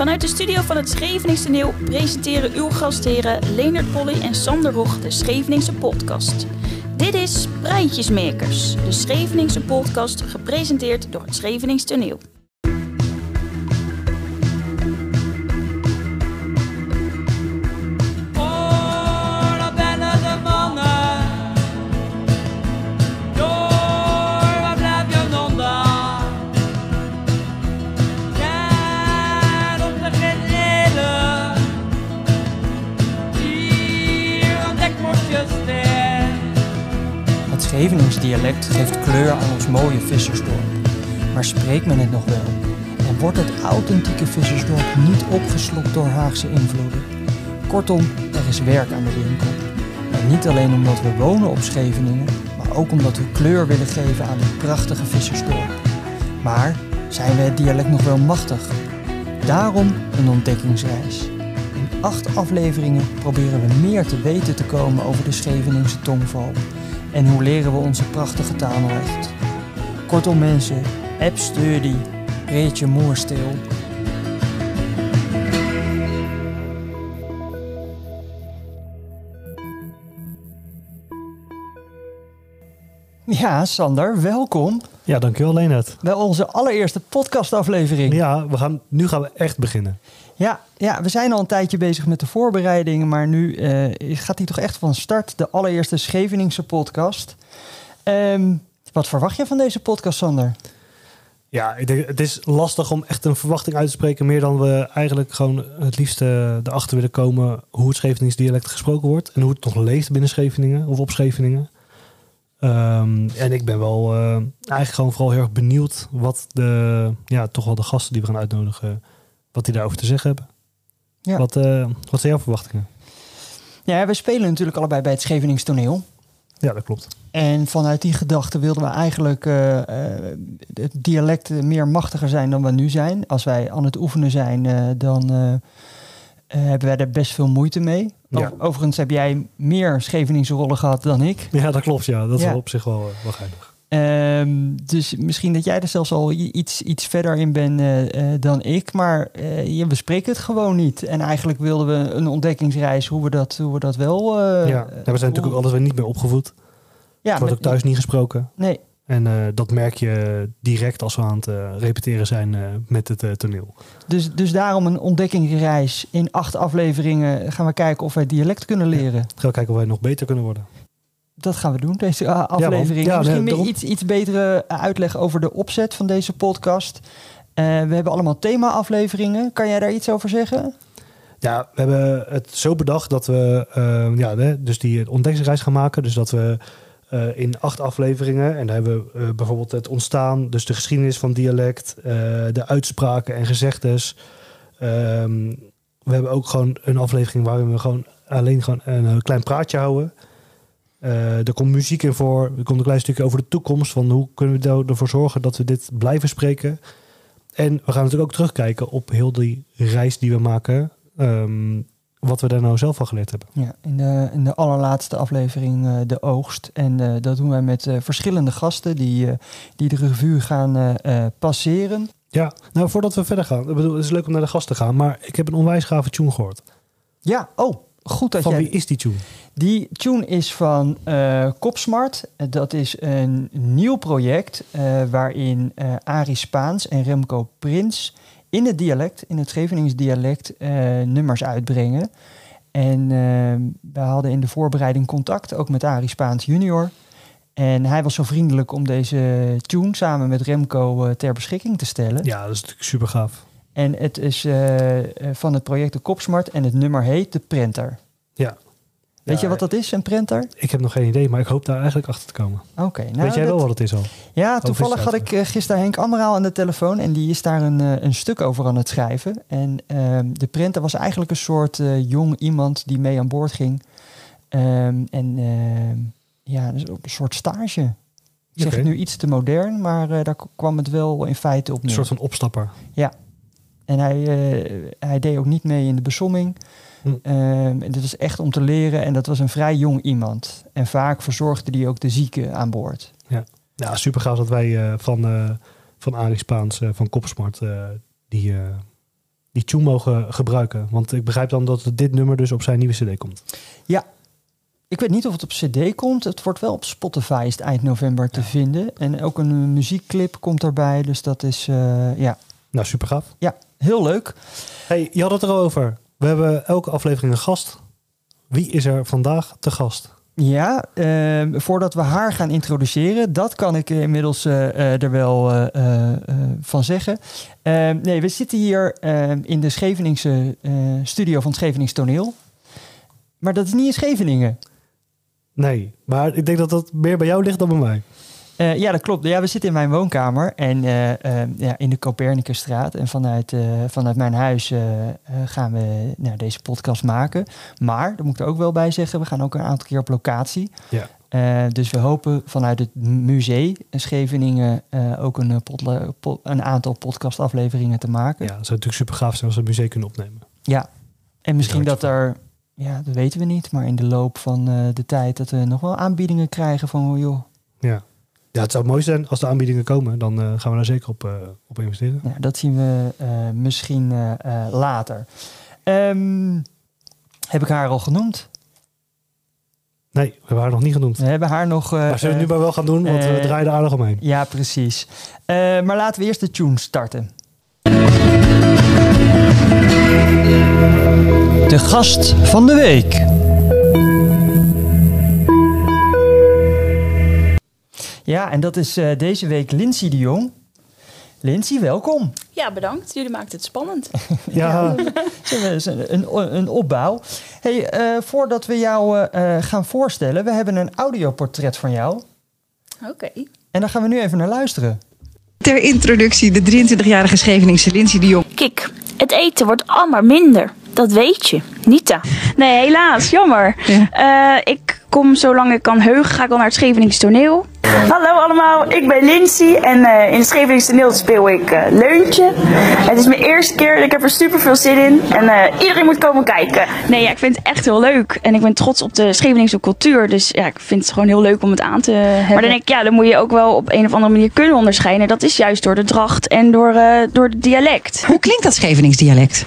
Vanuit de studio van het Scheveningse Toneel presenteren uw gastheren Leonard Polly en Sander Rog de Scheveningse podcast. Dit is Breintjesmakers, de Scheveningse podcast gepresenteerd door het Scheveningse Toneel. Geeft kleur aan ons mooie vissersdorp. Maar spreekt men het nog wel? En wordt het authentieke vissersdorp niet opgeslokt door Haagse invloeden? Kortom, er is werk aan de winkel. En niet alleen omdat we wonen op Scheveningen, maar ook omdat we kleur willen geven aan dit prachtige vissersdorp. Maar zijn we het dialect nog wel machtig? Daarom een ontdekkingsreis. In acht afleveringen proberen we meer te weten te komen over de Scheveningse tongval. En hoe leren we onze prachtige taal nou echt? Kortom mensen, app sturdy, reed je moer stil. Ja, Sander, welkom Ja, dankjewel Leonard. bij onze allereerste podcastaflevering. Ja, we gaan, nu gaan we echt beginnen. Ja, ja, we zijn al een tijdje bezig met de voorbereidingen, maar nu eh, gaat die toch echt van start. De allereerste Scheveningse podcast. Ehm, wat verwacht je van deze podcast, Sander? Ja, ik denk, het is lastig om echt een verwachting uit te spreken. Meer dan we eigenlijk gewoon het liefst eh, erachter willen komen hoe het Schevenings dialect gesproken wordt. En hoe het nog leeft binnen Scheveningen of op Scheveningen. Ehm, en ik ben wel eh, eigenlijk gewoon vooral heel erg benieuwd wat de, ja, toch wel de gasten die we gaan uitnodigen, wat die daarover te zeggen hebben. Ja. Wat, eh, wat zijn jouw verwachtingen? Ja, we spelen natuurlijk allebei bij het Schevenings toneel. Ja, dat klopt. En vanuit die gedachte wilden we eigenlijk eh, het dialect meer machtiger zijn dan we nu zijn. Als wij aan het oefenen zijn, dan hebben wij er best veel moeite mee. Ja. Overigens heb jij meer Scheveningse rollen gehad dan ik. Ja, dat klopt. Ja, dat is Ja. op zich wel, eh, wel geinig. Ehm, dus misschien dat jij er zelfs al iets, iets verder in bent eh, eh, dan ik. Maar eh, we spreken het gewoon niet. En eigenlijk wilden we een ontdekkingsreis hoe we dat, hoe we dat wel... eh, ja. ja, we zijn natuurlijk ook alles weer niet meer opgevoed. Ja, Het wordt met- ook thuis niet gesproken. Nee, En eh, dat merk je direct als we aan het eh, repeteren zijn eh, met het toneel. dus, dus daarom een ontdekkingsreis. In acht afleveringen gaan we kijken of wij dialect kunnen leren. Gaan we kijken of wij nog beter kunnen worden. Dat gaan we doen, deze uh, aflevering. Ja, Misschien nee, meer iets, iets betere uitleg over de opzet van deze podcast. We hebben allemaal thema-afleveringen. Kan jij daar iets over zeggen? Ja, we hebben het zo bedacht dat we ja, dus die ontdekkingsreis gaan maken. Dus dat we eh, in acht afleveringen, en daar hebben we eh, bijvoorbeeld het ontstaan, dus de geschiedenis van dialect, eh, de uitspraken en gezegdes. Ehm, we hebben ook gewoon een aflevering waarin we gewoon alleen gewoon een klein praatje houden. Er komt muziek in voor. Er komt een klein stukje over de toekomst. Van hoe kunnen we er- ervoor zorgen dat we dit blijven spreken. En we gaan natuurlijk ook terugkijken op heel die reis die we maken. Ehm, wat we daar nou zelf van geleerd hebben. Ja, in de, in de allerlaatste aflevering eh, de oogst. En eh, dat doen wij met eh, verschillende gasten die, die de revue gaan passeren. Ja, nou voordat we verder gaan. Ik bedoel, het is leuk om naar de gast te gaan. Maar ik heb een onwijs gave tune gehoord. Ja, oh, goed dat Van jij... wie is die tune? Die tune is van Kopsmart. Dat is een nieuw project waarin Arie Spaans en Remco Prins in het dialect, in het Scheveningsdialect, eh, nummers uitbrengen. En eh, we hadden in de voorbereiding contact ook met Arie Spaans junior. En hij was zo vriendelijk om deze tune samen met Remco eh, ter beschikking te stellen. Ja, dat is natuurlijk super gaaf. En het is eh, van het project de Kopsmart en het nummer heet De Printer. Ja. Weet Ja, je wat dat is, een printer? Ik heb nog geen idee, maar ik hoop daar eigenlijk achter te komen. Oké, nou, Weet jij wel wat het is al? Ja, toevallig had ik eh, gisteren Henk Amraal aan de telefoon en die is daar een, eh, een stuk over aan het schrijven. En ehm, de printer was eigenlijk een soort eh, jong iemand die mee aan boord ging. Ehm, en ehm, ja, dus ook een soort stage. Ik zeg nu iets te modern, maar daar kwam het wel in feite op Een neer. soort van opstapper. En hij, hij deed ook niet mee in de besomming. Hm. Ehm, en dit was echt om te leren en dat was een vrij jong iemand. En vaak verzorgde hij ook de zieken aan boord. Ja, super gaaf dat wij eh, van, eh van Arie Spaans, eh, van Kopsmart, die, die tune mogen gebruiken? Want ik begrijp dan dat dit nummer dus op zijn nieuwe cd komt. Ik weet niet of het op CD komt. Het wordt wel op Spotify is het eind november te vinden. En ook een muziekclip komt erbij. Dus dat is ja, Nou, super gaaf. ja, heel leuk. Hey, je had het er al over. We hebben elke aflevering een gast. Wie is er vandaag te gast? Ja, ehm, voordat we haar gaan introduceren, dat kan ik inmiddels eh, eh, er wel eh, van zeggen. Ehm, nee, we zitten hier ehm, in de Scheveningse studio van het Schevenings Toneel. Maar dat is niet in Scheveningen. Nee, maar ik denk dat dat meer bij jou ligt dan bij mij. Eh, ja, dat klopt. Ja, we zitten in mijn woonkamer en eh, eh, ja, in de Copernicusstraat. En vanuit, vanuit mijn huis gaan we nou, deze podcast maken. Maar, daar moet ik er ook wel bij zeggen, we gaan ook een aantal keer op locatie. Ja. Dus we hopen vanuit het museum in Scheveningen ook een, eh, podle- po- een aantal podcastafleveringen te maken. Ja, dat zou natuurlijk super gaaf zijn als we het museum kunnen opnemen. Ja. En misschien dat er, ja, dat weten we niet, maar in de loop van de tijd dat we nog wel aanbiedingen krijgen van, oh, joh, Ja. Ja, het zou mooi zijn als de aanbiedingen komen. Dan eh, gaan we daar zeker op, eh, op investeren. Ja, dat zien we eh, misschien later. Ehm, heb ik haar al genoemd? Nee, we hebben haar nog niet genoemd. We hebben haar nog. eh, maar zullen we het nu maar wel gaan doen, want we draaien er aardig omheen. Ja, precies. Eh, maar laten we eerst de tune starten. De gast van de week. Ja, en dat is eh, deze week Lindsay de Jong. Lindsay, welkom. Ja, bedankt. Jullie maakten het spannend. Ja, Een, een, opbouw. Hey, eh, voordat we jou eh, gaan voorstellen, we hebben een audioportret van jou. Oké. En daar gaan we nu even naar luisteren. Ter introductie de 23-jarige Scheveningse Lindsay de Jong. Kik, het eten wordt allemaal minder. Dat weet je. Nita. Nee, helaas. Jammer. Ja. Eh, ik kom zolang ik kan heugen, ga ik al naar het Scheveningse toneel. Hallo allemaal, ik ben Lindsay en eh, in het Scheveningse toneel speel ik eh, Leuntje. Het is mijn eerste keer en ik heb er super veel zin in. En eh, iedereen moet komen kijken. Nee, ja, ik vind het echt heel leuk. En ik ben trots op de Scheveningse cultuur. Dus ja, ik vind het gewoon heel leuk om het aan te hebben. Maar dan denk ik, ja, dan moet je ook wel op een of andere manier kunnen onderscheiden. Dat is juist door de dracht en door, eh, door het dialect. Hoe klinkt dat Scheveningsdialect?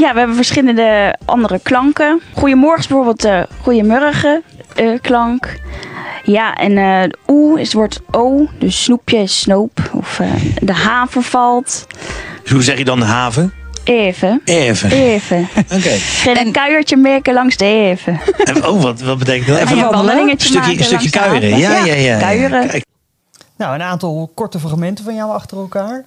Ja, we hebben verschillende andere klanken. Goedemorgen is bijvoorbeeld de goedemorgen eh, klank. Ja, en eh oe is het woord o, dus snoepje is snoop. Of eh, de haver valt. Dus hoe zeg je dan de haven? Even. Even. Even. Oké. Geen een kuiertje merken langs de even. En- Oh, wat, wat betekent dat? Even een een wandelingetje stukje, maken een stukje langs de kuieren. haven? Ja, ja, ja. Kuieren. Kijk, Nou, een aantal korte fragmenten van jou achter elkaar.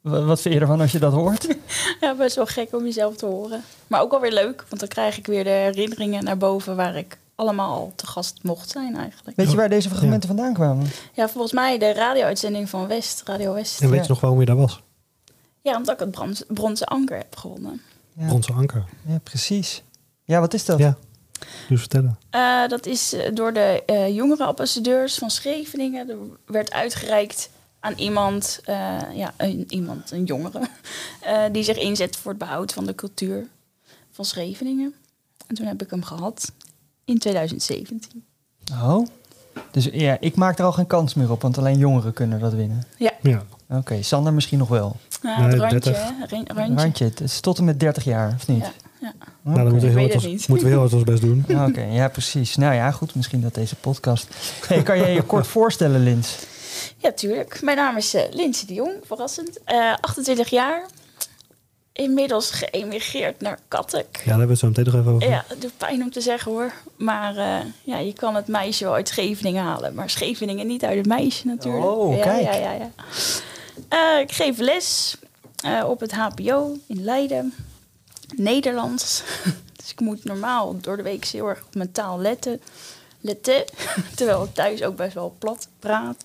Wa- Wat vind je ervan als je dat hoort? Ja, best wel gek om jezelf te horen. Maar ook wel weer leuk, want dan krijg ik weer de herinneringen naar boven waar ik allemaal al te gast mocht zijn eigenlijk. Weet je waar deze fragmenten vandaan kwamen? Ja, volgens mij de radio-uitzending van West, Radio West. en weet Ja. je nog waarom je daar was? Ja, omdat ik het brons- bronzen anker heb gewonnen. Ja, Bronzen anker. ja precies. Ja, wat is dat? Ja, dus vertellen. Eh, dat is eh, door de eh jongerenambassadeurs van Scheveningen. Er werd uitgereikt aan iemand, eh, ja, een, iemand, een jongere, eh, die zich inzet voor het behoud van de cultuur van Scheveningen. En toen heb ik hem gehad in 2017. Oh. Dus ja, ik maak er al geen kans meer op, want alleen jongeren kunnen dat winnen. Ja, Oké, Sander misschien nog wel. Ja, Nee, randje, 30. hè? Ran- randje. Randje, het is tot en met 30 jaar, of niet? Ja, ja. nou, dan moeten we, heel hard het ons, moeten we heel hard ons best doen. Oké, ja, precies. Nou ja, goed, misschien dat deze podcast. Hey, kan je je kort voorstellen, Lins? Ja, tuurlijk. Mijn naam is uh, Lindsay de Jong, verrassend. Eh 28 jaar. Inmiddels geëmigreerd naar Kattek. Ja, daar hebben we het zo meteen nog even over. Ja, het doet pijn om te zeggen hoor. Maar eh, ja, je kan het meisje wel uit Scheveningen halen. Maar Scheveningen niet uit het meisje natuurlijk. Oh, ja, kijk. Ja, ja, ja. Eh, ik geef les eh, op het HBO in Leiden. Nederlands. dus ik moet normaal door de week heel erg op mijn taal letten. letten. Terwijl ik thuis ook best wel plat praat.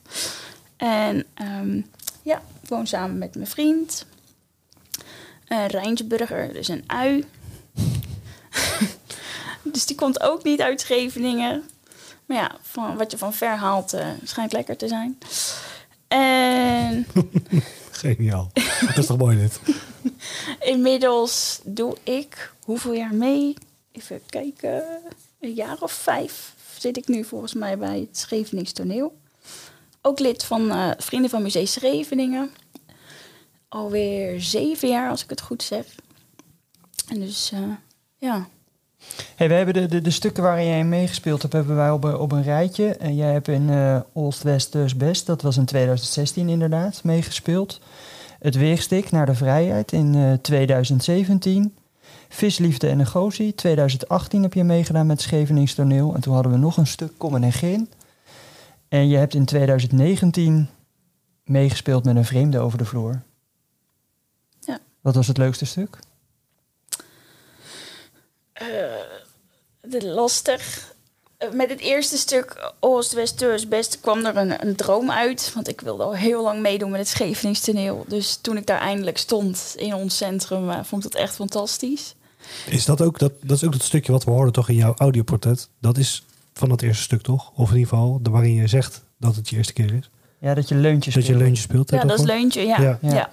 En ehm, ja, ik woon samen met mijn vriend. Een Rijnsburger, dus een ui. dus die komt ook niet uit Scheveningen. Maar ja, van, wat je van ver haalt, eh, schijnt lekker te zijn. En Geniaal. Dat is toch mooi dit? inmiddels doe ik hoeveel jaar mee? Even kijken. Een jaar of vijf zit ik nu volgens mij bij het Schevenings Toneel. Ook lid van eh, Vrienden van Museum Scheveningen. alweer zeven jaar, als ik het goed zeg. En dus, eh, ja. Hey, we hebben de, de, stukken waarin jij meegespeeld hebt, hebben wij op, een- op een rijtje. En jij hebt in eh Old West Dus Best, dat was in 2016 inderdaad, meegespeeld. Het Weerstik naar de Vrijheid in eh, 2017. Visliefde en Negotie, 2018 heb je meegedaan met Schevenings Toneel. En toen hadden we nog een stuk Kommen en Gin. En je hebt in 2019 meegespeeld met een vreemde over de vloer. Ja. Wat was het leukste stuk? de lastig. Eh, Met het eerste stuk Oost, West, Deurs, Best kwam er een, een droom uit. Want ik wilde al heel lang meedoen met het Scheveningstoneel. Dus toen ik daar eindelijk stond in ons centrum, eh, vond ik dat echt fantastisch. Is dat ook dat, dat is ook het stukje wat we hoorden toch in jouw audioportret? Dat is van het eerste stuk toch? Of in ieder geval de waarin je zegt dat het je eerste keer is. Ja, dat je leuntjes Dat je leuntje speelt. Ja, dat is? Leuntje, ja. Ja. ja. Ja.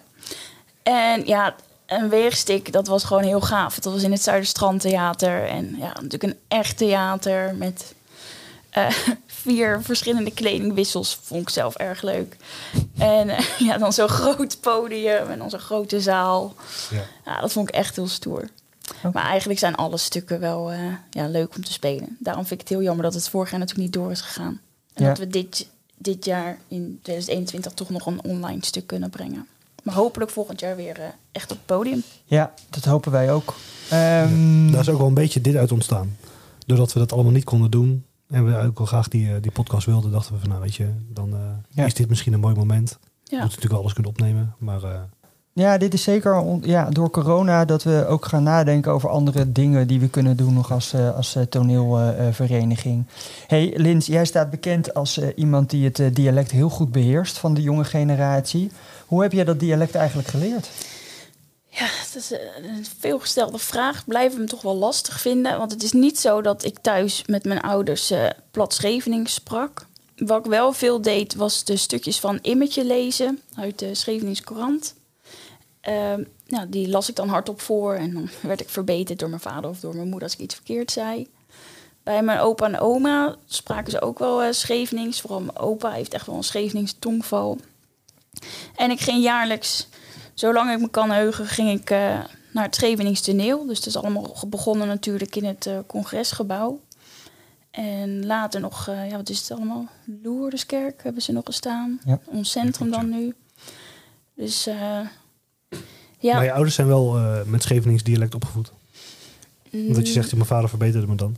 En ja, een weerstik, dat was gewoon heel gaaf. Dat was in het Zuiderstrandtheater. En ja, natuurlijk een echt theater met eh, vier verschillende kledingwissels. Vond ik zelf erg leuk. En eh, ja, dan zo'n groot podium en dan zo'n grote zaal. Ja. Ja, dat vond ik echt heel stoer. Maar eigenlijk zijn alle stukken wel eh, ja, leuk om te spelen. Daarom vind ik het heel jammer dat het vorig jaar natuurlijk niet door is gegaan. En Ja. dat we dit, dit jaar in 2021 toch nog een online stuk kunnen brengen. Maar hopelijk volgend jaar weer eh, echt op het podium. Ja, dat hopen wij ook. Ehm, Daar is ook wel een beetje dit uit ontstaan. Doordat we dat allemaal niet konden doen. En we ook wel graag die, eh, die podcast wilden. Dachten we van nou weet je, dan eh, Ja. is dit misschien een mooi moment. We Ja. moeten natuurlijk alles kunnen opnemen. Maar eh, Ja, dit is zeker ja, door corona dat we ook gaan nadenken over andere dingen die we kunnen doen nog als, eh, als eh, toneelvereniging. hey, Lins, jij staat bekend als eh, iemand die het dialect heel goed beheerst van de jonge generatie. Hoe heb jij dat dialect eigenlijk geleerd? Ja, dat is een veelgestelde vraag. Blijven hem toch wel lastig vinden. Want het is niet zo dat ik thuis met mijn ouders eh plat Schevenings sprak. Wat ik wel veel deed, was de stukjes van Immetje lezen uit de Schevenings Courant. Ehm, nou, die las ik dan hardop voor en dan werd ik verbeterd door mijn vader of door mijn moeder als ik iets verkeerd zei. Bij mijn opa en oma spraken ze ook wel eh Schevenings. Vooral mijn opa heeft echt wel een Schevenings tongval. En ik ging jaarlijks, zolang ik me kan heugen, ging ik eh, naar het Schevenings toneel. Dus het is allemaal begonnen natuurlijk in het eh, congresgebouw. En later nog, ja, wat is het allemaal? Lourdeskerk hebben ze nog gestaan. Ja. Ons centrum dan nu. Dus ja. Maar je ouders zijn wel eh, met Schevenings dialect opgevoed. mm, Omdat je zegt, mijn vader verbeterde me dan.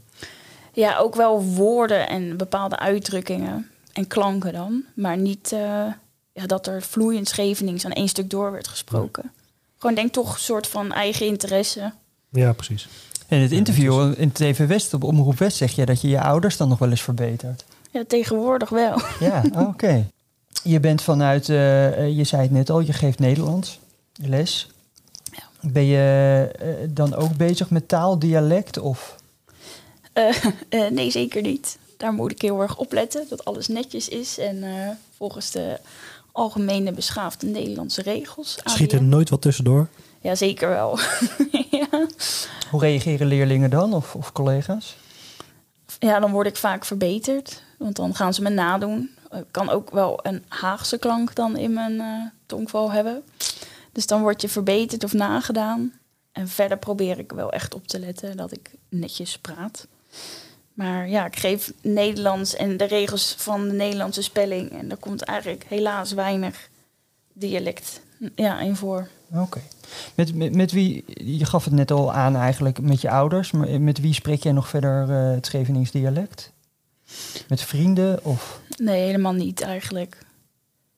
Ja, ook wel woorden en bepaalde uitdrukkingen en klanken dan. Maar niet eh, ja, dat er vloeiend Schevenings aan één stuk door werd gesproken. Gewoon denk toch een soort van eigen interesse. Ja, precies. In het interview in TV West op Omroep West zeg je dat je je ouders dan nog wel eens verbetert. Ja, tegenwoordig wel. Ja, oké. Je bent vanuit, eh, je zei het net al, je geeft Nederlands les. Ben je eh, dan ook bezig met taal, dialect of? Eh, eh, nee, zeker niet. Daar moet ik heel erg op letten. Dat alles netjes is en eh, volgens de algemene beschaafde Nederlandse regels. Schiet er nooit wat tussendoor? Ja, zeker wel. ja. Hoe reageren leerlingen dan of, of collega's? ja, dan word ik vaak verbeterd. Want dan gaan ze me nadoen. Ik kan ook wel een Haagse klank dan in mijn eh, tongval hebben. Dus dan word je verbeterd of nagedaan. En verder probeer ik wel echt op te letten dat ik netjes praat. Maar ja, ik geef Nederlands en de regels van de Nederlandse spelling. En daar komt eigenlijk helaas weinig dialect ja, in voor. Oké. Met, met, met wie, je gaf het net al aan eigenlijk, met je ouders. Maar met wie spreek jij nog verder eh, het Schevenings dialect? Met vrienden of? Nee, helemaal niet eigenlijk.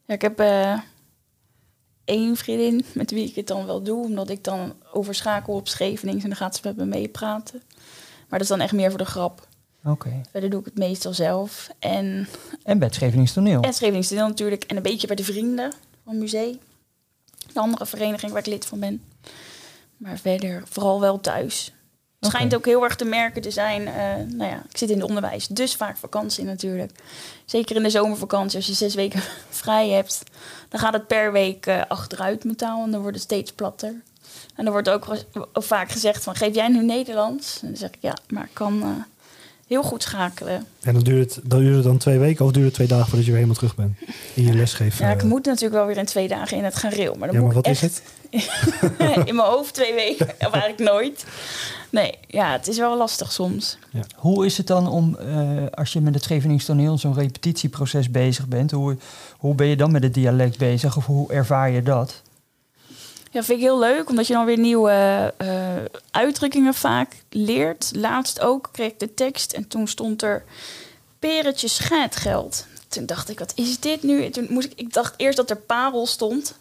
Ja, ik heb eh, één vriendin met wie ik het dan wel doe, omdat ik dan overschakel op Schevenings en dan gaat ze met me meepraten. Maar dat is dan echt meer voor de grap. Oké. Verder doe ik het meestal zelf. En, En bij het Schevenings toneel? en Schevenings toneel natuurlijk. En een beetje bij de vrienden van Museum. De andere vereniging waar ik lid van ben. Maar verder vooral wel thuis. Het schijnt ook heel erg te merken te zijn. eh, nou ja, ik zit in het onderwijs, dus vaak vakantie natuurlijk. Zeker in de zomervakantie, als je zes weken vrij hebt, dan gaat het per week eh, achteruit met taal en dan wordt het steeds platter. En dan wordt ook, vaak gezegd van, geef jij nu Nederlands? En dan zeg ik, ja, maar ik kan eh, heel goed schakelen. En dan duurt, het, dan duurt het dan twee weken of duurt het twee dagen voordat je weer helemaal terug bent? In je lesgeven. Ja, ik eh, moet natuurlijk wel weer in twee dagen in het gareel. Maar dan ja, maar moet wat ik is het? in mijn hoofd twee weken. Of eigenlijk nooit. Nee, ja, het is wel lastig soms. Hoe is het dan om, eh, als je met het Scheveningse toneel zo'n repetitieproces bezig bent, hoe, hoe ben je dan met het dialect bezig of hoe ervaar je dat? Ja, vind ik heel leuk, omdat je dan weer nieuwe eh, uitdrukkingen vaak leert. Laatst ook kreeg ik de tekst en toen stond er peretje scheidgeld. Toen dacht ik, wat is dit nu? En toen moest ik, ik dacht eerst dat er parel stond.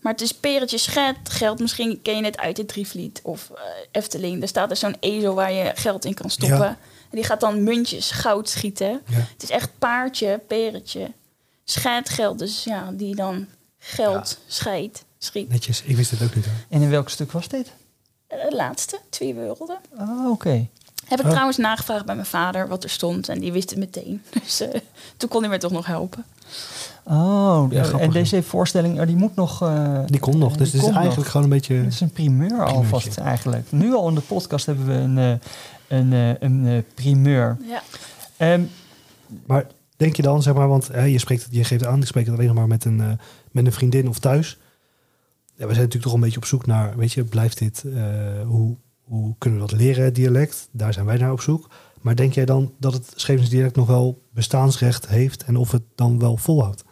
Maar het is peretje scheidgeld. Misschien ken je het uit het Drievliet of eh, Efteling. Daar staat er zo'n ezel waar je geld in kan stoppen. Ja. En die gaat dan muntjes, goud schieten. Ja. Het is echt paardje, peretje, scheidgeld. Dus ja, die dan geld scheidt, schiet. Netjes, ik wist het ook niet. hoor. En in welk stuk was dit? Eh, Het laatste, twee werelden. Ah, oké. Heb ik Oh. trouwens nagevraagd bij mijn vader wat er stond. En die wist het meteen. Dus eh, toen kon hij me toch nog helpen. Oh, Ja, en deze voorstelling, oh, die moet nog... eh, Die komt nog, dus het is eigenlijk nog. gewoon een beetje... Het is een primeur alvast eigenlijk. Nu al in de podcast hebben we een, eh, een, eh, een eh, primeur. Ja. Ehm, Maar denk je dan, zeg maar, want hè, je, spreekt, je geeft aan, ik spreek het alleen nog maar met een, met een vriendin of thuis. Ja, we zijn natuurlijk toch een beetje op zoek naar, weet je, blijft dit, eh, hoe, hoe kunnen we dat leren, het dialect? Daar zijn wij naar op zoek. Maar denk jij dan dat het Scheveningse dialect nog wel bestaansrecht heeft en of het dan wel volhoudt?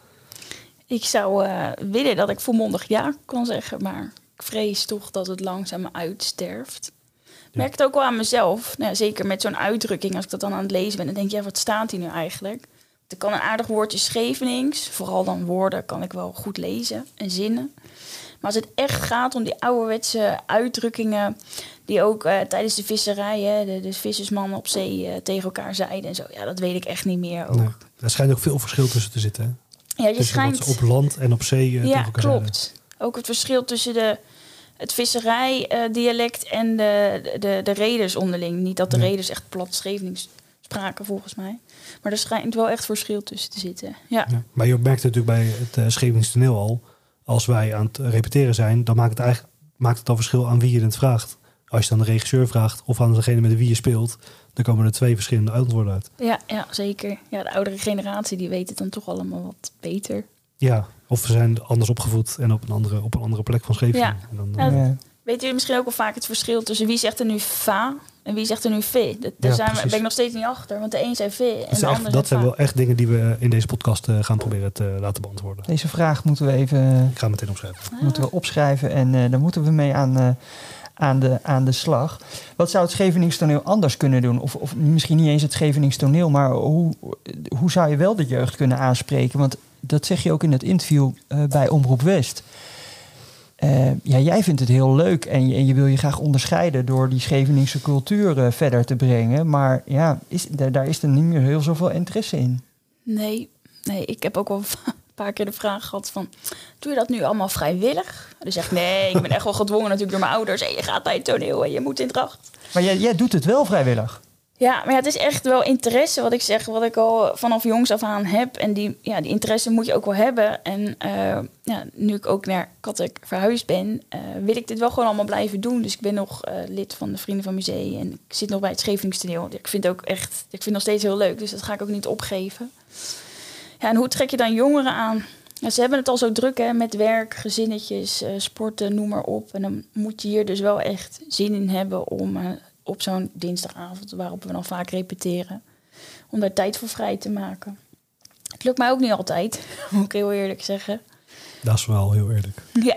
Ik zou eh, willen dat ik volmondig ja kon zeggen. Maar ik vrees toch dat het langzaam uitsterft. Ik merk het ook wel aan mezelf. Nou, zeker met zo'n uitdrukking. Als ik dat dan aan het lezen ben, dan denk ik, ja, wat staat hier nu eigenlijk? Er kan een aardig woordje Schevenings. Vooral dan woorden kan ik wel goed lezen en zinnen. Maar als het echt gaat om die ouderwetse uitdrukkingen... die ook eh, tijdens de visserij, hè, de, de vissersmannen op zee eh, tegen elkaar zeiden en zo... ja, dat weet ik echt niet meer. Ook. Nee. Er schijnt ook veel verschil tussen te zitten. Hè? Ja, je Tussen schijnt... wat op land en op zee eh, tegen Ja, elkaar klopt. Ook het verschil tussen de, het visserijdialect en de, de, de reders onderling. Niet dat de Ja. reders echt plat Schevenings spraken, volgens mij. Maar er schijnt wel echt verschil tussen te zitten. Ja, Ja. Maar je merkt natuurlijk bij het uh, al. Als wij aan het repeteren zijn, dan maakt het eigenlijk maakt het al verschil aan wie je het vraagt. Als je dan de regisseur vraagt of aan degene met wie je speelt, dan komen er twee verschillende antwoorden uit. ja, ja, zeker. Ja, de oudere generatie die weet het dan toch allemaal wat beter. Ja, of we zijn anders opgevoed en op een andere, op een andere plek van Scheveningen. Ja. En dan, Ja, eh, ja. Weet jullie misschien ook wel vaak het verschil tussen wie zegt er nu fa en wie zegt er nu ve? Daar Ja, zijn we, precies. ben ik nog steeds niet achter. Want de een zei ve en dat, de echt- ander dat zijn wel echt dingen die we in deze podcast eh, gaan proberen te laten beantwoorden. Deze vraag moeten we even Ik ga hem meteen opschrijven. moeten we opschrijven en eh daar moeten we mee aan, eh, aan, de, aan de slag. Wat zou het Scheveningse toneel anders kunnen doen? Of, of misschien niet eens het Scheveningse toneel, maar hoe, hoe zou je wel de jeugd kunnen aanspreken? Want dat zeg je ook in het interview eh, bij Omroep West. Eh, ja, jij vindt het heel leuk en je, en je wil je graag onderscheiden door die Scheveningse cultuur eh, verder te brengen. Maar ja, is, daar, daar is er niet meer heel zoveel interesse in. Nee, nee, ik heb ook wel een paar keer de vraag gehad van... doe je dat nu allemaal vrijwillig? Zeg ik, nee, ik ben echt wel gedwongen natuurlijk door mijn ouders. En je gaat naar het toneel en je moet in dracht. Maar jij, jij doet het wel vrijwillig. Ja, maar het is echt wel interesse wat ik zeg, wat ik al vanaf jongs af aan heb. En die, ja, die interesse moet je ook wel hebben. En eh, ja, nu ik ook naar Kattek verhuisd ben, eh, wil ik dit wel gewoon allemaal blijven doen. Dus ik ben nog eh, lid van de Vrienden van Museum en ik zit nog bij het Scheveningstoneel. Ik vind het ook echt, ik vind het nog steeds heel leuk, dus dat ga ik ook niet opgeven. Ja, en hoe trek je dan jongeren aan? Ze hebben het al zo druk hè, met werk, gezinnetjes, sporten, noem maar op. En dan moet je hier dus wel echt zin in hebben om op zo'n dinsdagavond, waarop we dan vaak repeteren, om daar tijd voor vrij te maken. Het lukt mij ook niet altijd, moet ik heel eerlijk zeggen. Dat is wel heel eerlijk. Ja.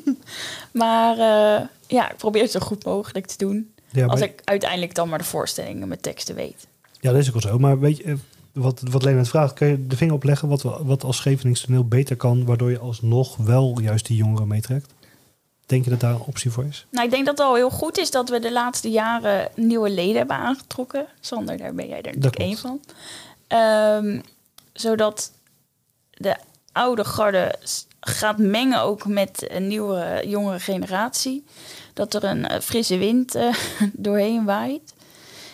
maar eh, ja, ik probeer het zo goed mogelijk te doen. Ja, als ik uiteindelijk dan maar de voorstellingen met teksten weet. Ja, dat is ook wel zo. Maar weet je, eh, wat, wat Lena vraagt, kun je de vinger opleggen wat, we- wat als Scheveningse toneel beter kan, waardoor je alsnog wel juist die jongeren meetrekt? Denk je dat daar een optie voor is? Nou, ik denk dat het al heel goed is dat we de laatste jaren nieuwe leden hebben aangetrokken. Sander, daar ben jij er natuurlijk één van. Ehm, zodat de oude garde gaat mengen ook met een nieuwe, jongere generatie. Dat er een eh, frisse wind eh, doorheen waait.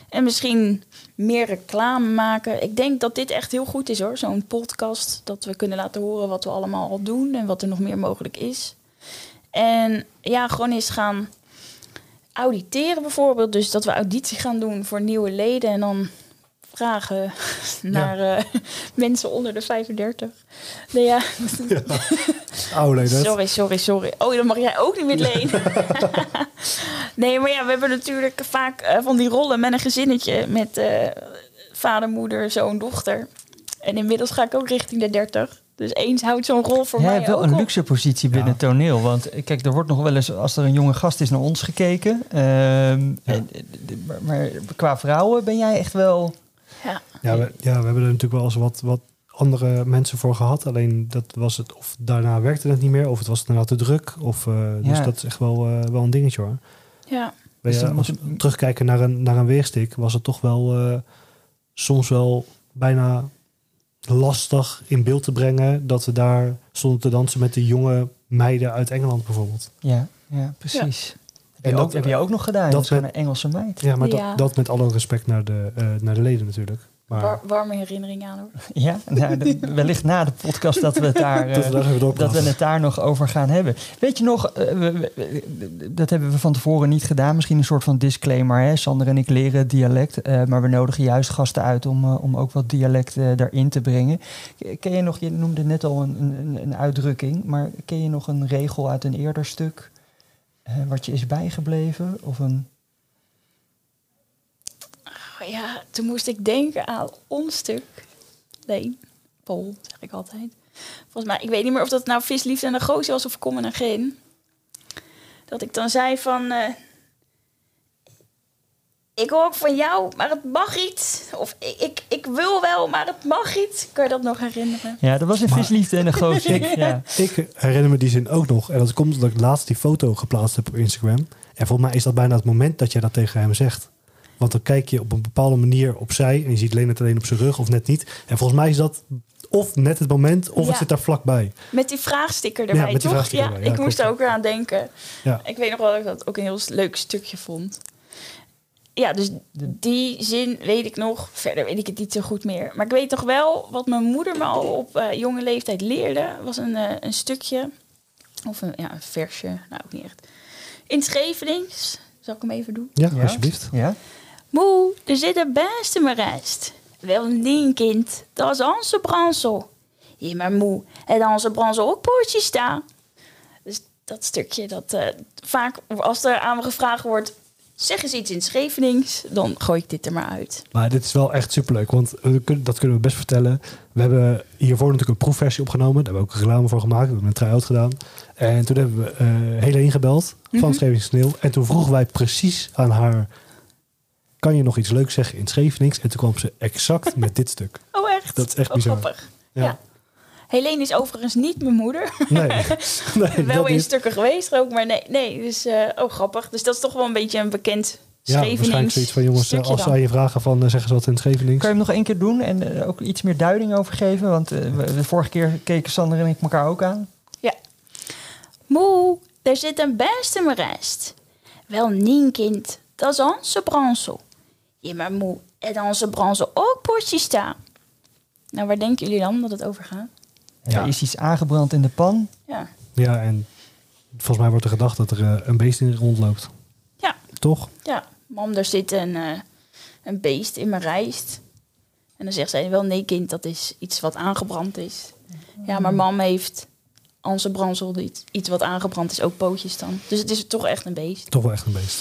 En misschien meer reclame maken. Ik denk dat dit echt heel goed is hoor, zo'n podcast. Dat we kunnen laten horen wat we allemaal al doen en wat er nog meer mogelijk is. En ja, gewoon eens gaan auditeren bijvoorbeeld. Dus dat we auditie gaan doen voor nieuwe leden en dan vragen naar eh, mensen onder de 35. Nee, ja. Oude leeftijd. Sorry, sorry, sorry. Oh, dan mag jij ook niet meer lenen. nee, maar ja, we hebben natuurlijk vaak eh, van die rollen met een gezinnetje. Met eh, vader, moeder, zoon, dochter. En inmiddels ga ik ook richting de 30. Dus eens houdt zo'n rol voor Jij mij hebt wel ook een op. luxe positie binnen Ja. het toneel. Want eh, kijk, er wordt nog wel eens, als er een jonge gast is, naar ons gekeken. Ehm, en, eh, maar, maar qua vrouwen ben jij echt wel... Ja. Ja, we, ja, we hebben er natuurlijk wel eens wat, wat andere mensen voor gehad. Alleen dat was het, of daarna werkte het niet meer, of het was daarna te druk. Of, eh, Dus Ja. dat is echt wel, eh, wel een dingetje hoor. ja. Weet Dus als moet- we terugkijken naar een, naar een weerstik, was het toch wel eh, soms wel bijna lastig in beeld te brengen dat we daar stonden te dansen met de jonge meiden uit Engeland bijvoorbeeld. Ja, ja precies. Heb, En je dat- ook, heb je ook nog gedaan? dat Dat is gewoon met- een Engelse meid. Ja, maar Ja. Dat, dat met alle respect naar de, eh, naar de leden natuurlijk. Maar War- warme herinnering aan hoor. Ja, nou, de- wellicht na de podcast dat we het daar... dat we eh, dat we het daar nog over gaan hebben. Weet je nog, eh, we- we- we- dat hebben we van tevoren niet gedaan. Misschien een soort van disclaimer. Hè? Sander en ik leren dialect. eh, maar we nodigen juist gasten uit om, om ook wat dialect daarin te brengen. Ken je nog, je noemde net al een, een, een uitdrukking. Maar ken je nog een regel uit een eerder stuk? wat je is bijgebleven? Of een... Oh ja, toen moest ik denken aan ons stuk. Nee, Pol, zeg ik altijd. Volgens mij, ik weet niet meer of dat nou visliefde en de goos was of kom en geen. Dat ik dan zei van... eh, ik hoor ook van jou, maar het mag niet. Of ik, ik, ik wil wel, maar het mag niet. Kan je dat nog herinneren? Ja, dat was een visliefde en een gozer. ja. Ik herinner me die zin ook nog. En dat komt omdat ik laatst die foto geplaatst heb op Instagram. En volgens mij is dat bijna het moment dat jij dat tegen hem zegt. Want dan kijk je op een bepaalde manier opzij en je ziet Leonard alleen op zijn rug of net niet. En volgens mij is dat of net het moment of Ja. het zit daar vlakbij. Met die vraagsticker Ja, erbij, met die toch? vraagsticker ja, erbij. Ja, ik moest er ook weer aan denken. Ja. Ik weet nog wel dat ik dat ook een heel leuk stukje vond. Ja, dus die zin weet ik nog. Verder weet ik het niet zo goed meer. Maar ik weet toch wel wat mijn moeder me al op eh, jonge leeftijd leerde. Was een, eh, een stukje, of een, ja, een versje, nou ook niet echt. In het Schevenings, zal ik hem even doen? Ja, Ja? alsjeblieft. Ja? Moe, er zit een best in mijn rijst. Wel een kind, dat is onze bransel. Ja, maar moe, het onze bransel ook poortjes staan. Dus dat stukje, dat eh, vaak als er aan me gevraagd wordt... zeg eens iets in Schevenings, dan gooi ik dit er maar uit. Maar dit is wel echt superleuk, want we kunnen- dat kunnen we best vertellen. We hebben hiervoor natuurlijk een proefversie opgenomen. Daar hebben we ook een reclame voor gemaakt. We hebben een try-out gedaan. En toen hebben we eh Hele ingebeld van. Scheveningse Sneeuw. En toen vroegen wij precies aan haar... kan je nog iets leuks zeggen in het Schevenings? En toen kwam ze exact met dit stuk. Oh, echt? Dat is echt Oh, bizar. grappig. Ja. Ja. Helene is overigens niet mijn moeder. Nee, nee wel in stukken geweest ook, maar nee. nee dus, eh, oh, grappig. Dus dat is toch wel een beetje een bekend Ja, waarschijnlijk Schevenings zoiets van jongens, eh, als wij je vragen van eh, zeggen ze wat in het Schevenings. Kan je hem nog één keer doen en ook iets meer duiding over geven? Want eh, de vorige keer keken Sander en ik elkaar ook aan. Moe, er zit een best in mijn rijst. Wel nien kind, dat is onze bransel. Ja, maar moe, en onze bransel ook potjes staan. Nou, waar denken jullie dan dat het over gaat? Ja. Er is iets aangebrand in de pan. Ja, Ja, en volgens mij wordt er gedacht dat er eh, een beest in rondloopt. ja, Toch? ja. Mam, er zit een, eh, een beest in mijn rijst. En dan zegt zij wel, nee kind, dat is iets wat aangebrand is. Ja, maar mam heeft onze bransel, iets, iets wat aangebrand is, ook pootjes dan. Dus het is toch echt een beest. Toch wel echt een beest.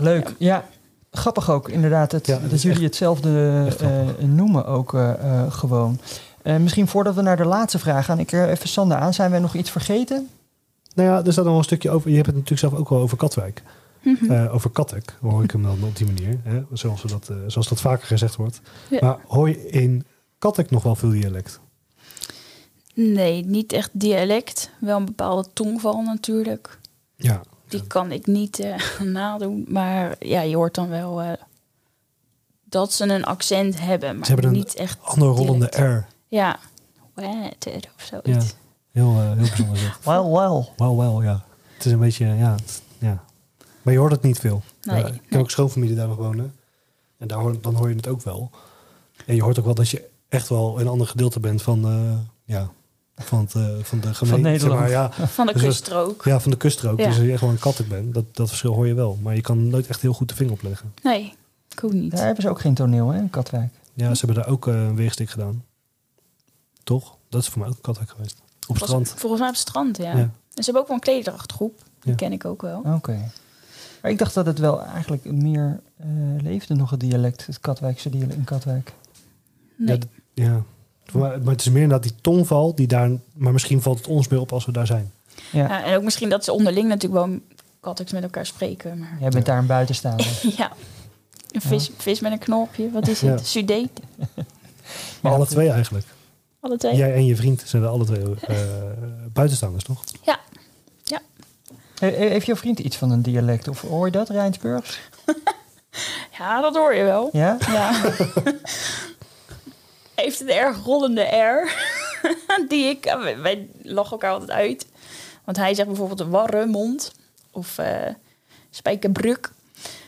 Leuk, ja. Grappig ook, inderdaad. Het, Ja, dat jullie echt- hetzelfde echt eh, grappig. noemen ook eh, eh, gewoon. Eh, misschien voordat we naar de laatste vraag gaan, ik er even Sander aan. Zijn wij nog iets vergeten? Nou ja, er staat nog een stukje over. Je hebt het natuurlijk zelf ook wel over Katwijk. Eh, over Kattek hoor ik hem dan op die manier. Hè? Zoals, we dat, eh, zoals dat vaker gezegd wordt. Ja. Maar hoor je in Kattek nog wel veel dialect? Nee, niet echt dialect. Wel een bepaalde tongval natuurlijk. Ja. Die kan ik niet eh, nadoen. Maar ja, je hoort dan wel eh, dat ze een accent hebben. Maar Ze hebben een niet echt Ander rollende. R. Ja. Wet of zoiets. Ja. Heel, eh, heel bijzonder zeg. Wel, wel. Wel, wel, ja. Het is een beetje, ja, het- ja. Maar je hoort het niet veel. Nee, Ja, ik heb ook schoonfamilie daar nog wonen. En daar hoor, dan hoor je het ook wel. En je hoort ook wel dat je echt wel een ander gedeelte bent van, eh, ja, van, het, eh, van de gemeente. Nederland. Zeg maar, ja, Van de Dus dat- kuststrook. ja, van de kuststrook. Ja. Dus als je gewoon een kattek bent, dat, dat verschil hoor je wel. Maar je kan nooit echt heel goed de vinger op leggen. Nee, ik ook niet. Daar hebben ze ook geen toneel, hè, in Katwijk. Ja, ze hebben daar ook eh, een weerstik gedaan. Toch? Dat is voor mij ook een kattek geweest. Op Was- strand. Volgens mij op het strand, ja. Ja. En ze hebben ook wel een klederdrachtgroep. Die Ja. ken ik ook wel. Oké. Maar ik dacht dat het wel eigenlijk meer eh, leefde nog het dialect, het Katwijkse dialect in Katwijk. Nee. Ja. Mij- maar het is meer inderdaad die tongval die daar... Maar misschien valt het ons meer op als we daar zijn. Ja, Ja, en ook misschien dat ze onderling natuurlijk wel katteks met elkaar spreken. Maar jij bent daar een buitenstaander. ja, een vis, vis met een knopje. Wat is Ja. het? Sudeet. Maar Ja, alle twee eigenlijk. Alle twee. Jij en je vriend zijn er alle twee eh, buitenstaanders, toch? Ja. He- Heeft jouw vriend iets van een dialect? Of hoor je dat, Rijnsburgs? ja, dat hoor je wel. Ja? Ja. Heeft een erg rollende R. Die ik, wij- wij lachen elkaar altijd uit. Want hij zegt bijvoorbeeld een warre mond. Of eh spijkerbruk.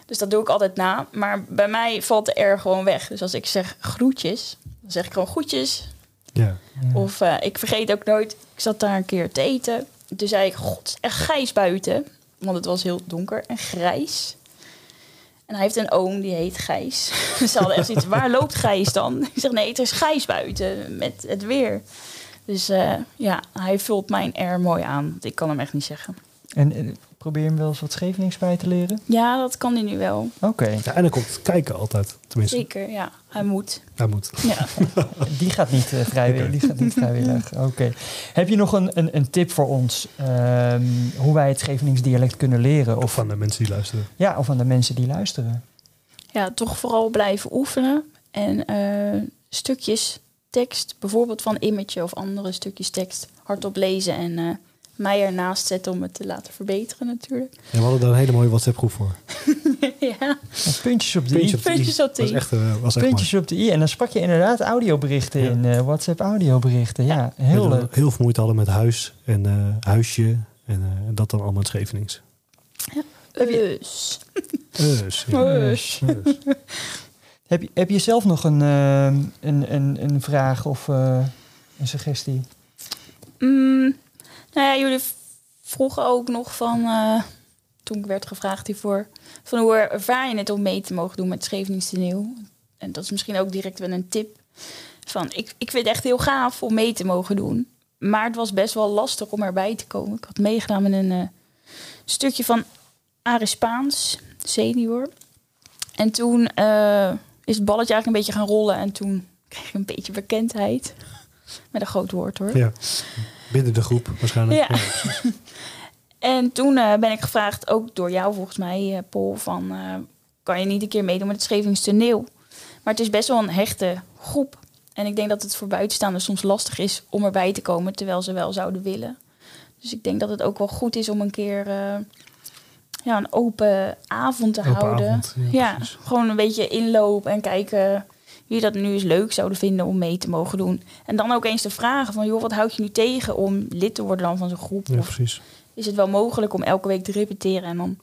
Dus dat doe ik altijd na. Maar bij mij valt de R gewoon weg. Dus als ik zeg groetjes, dan zeg ik gewoon groetjes. Ja. Of eh, ik vergeet ook nooit, ik zat daar een keer te eten. Toen zei ik, god, echt grijs buiten. Want het was heel donker en grijs. En hij heeft een oom, die heet Gijs. Ze hadden echt zoiets, waar loopt Gijs dan? Ik zeg, nee, het is grijs buiten met het weer. Dus eh, ja, hij vult mijn R mooi aan. Ik kan hem echt niet zeggen. En probeer je hem wel eens wat Schevenings bij te leren? Ja, dat kan hij nu wel. Oké, ja. En dan komt het kijken altijd. Tenminste, Zeker, ja. Hij moet. hij moet. Ja. die gaat niet eh, vrijwillig. Die gaat niet vrijwillig. Oké. Heb je nog een, een, een tip voor ons ehm, hoe wij het Schevenings dialect kunnen leren? Of Of, van de mensen die luisteren. ja, of aan de mensen die luisteren? ja, toch vooral blijven oefenen. En eh, stukjes tekst, bijvoorbeeld van Image of andere stukjes tekst, hardop lezen en eh, mij ernaast zetten om het te laten verbeteren natuurlijk. En we hadden daar een hele mooie WhatsApp groep voor. ja, puntjes op de Puntje i. op de Puntjes i. op de was i. echt, eh, was echt Puntjes op de i. En dan sprak je inderdaad audioberichten Ja. in. eh, WhatsApp audioberichten. Ja, heel leuk. Heel veel moeite hadden met huis en eh, huisje. En eh, dat dan allemaal in Schevenings. Dus, ja. Dus. Dus. Heb je, heb je zelf nog een, ehm, een, een, een vraag of eh, een suggestie? Mm, nou ja, jullie vroegen ook nog van, eh, toen ik werd gevraagd hiervoor, van hoe ervaar je het om mee te mogen doen met Scheveningse Nieuw? En dat is misschien ook direct wel een tip. Van, ik, ik vind het echt heel gaaf om mee te mogen doen. Maar het was best wel lastig om erbij te komen. Ik had meegedaan met een eh, stukje van Aris Spaans, senior. En toen eh, is het balletje eigenlijk een beetje gaan rollen. En toen kreeg ik een beetje bekendheid. Met een groot woord hoor. Ja. Binnen de groep waarschijnlijk. Ja. En toen eh, ben ik gevraagd, ook door jou volgens mij, eh, Paul, van eh, kan je niet een keer meedoen met het Schevings toneel? Maar het is best wel een hechte groep. En ik denk dat het voor buitenstaanders soms lastig is om erbij te komen, terwijl ze wel zouden willen. Dus ik denk dat het ook wel goed is om een keer ja, een open avond te Open houden. avond, ja, ja, gewoon een beetje inloop en kijken wie dat nu eens leuk zouden vinden om mee te mogen doen. En dan ook eens te vragen van, joh, wat houd je nu tegen om lid te worden dan van zo'n groep? Ja, Of precies. is het wel mogelijk om elke week te repeteren en dan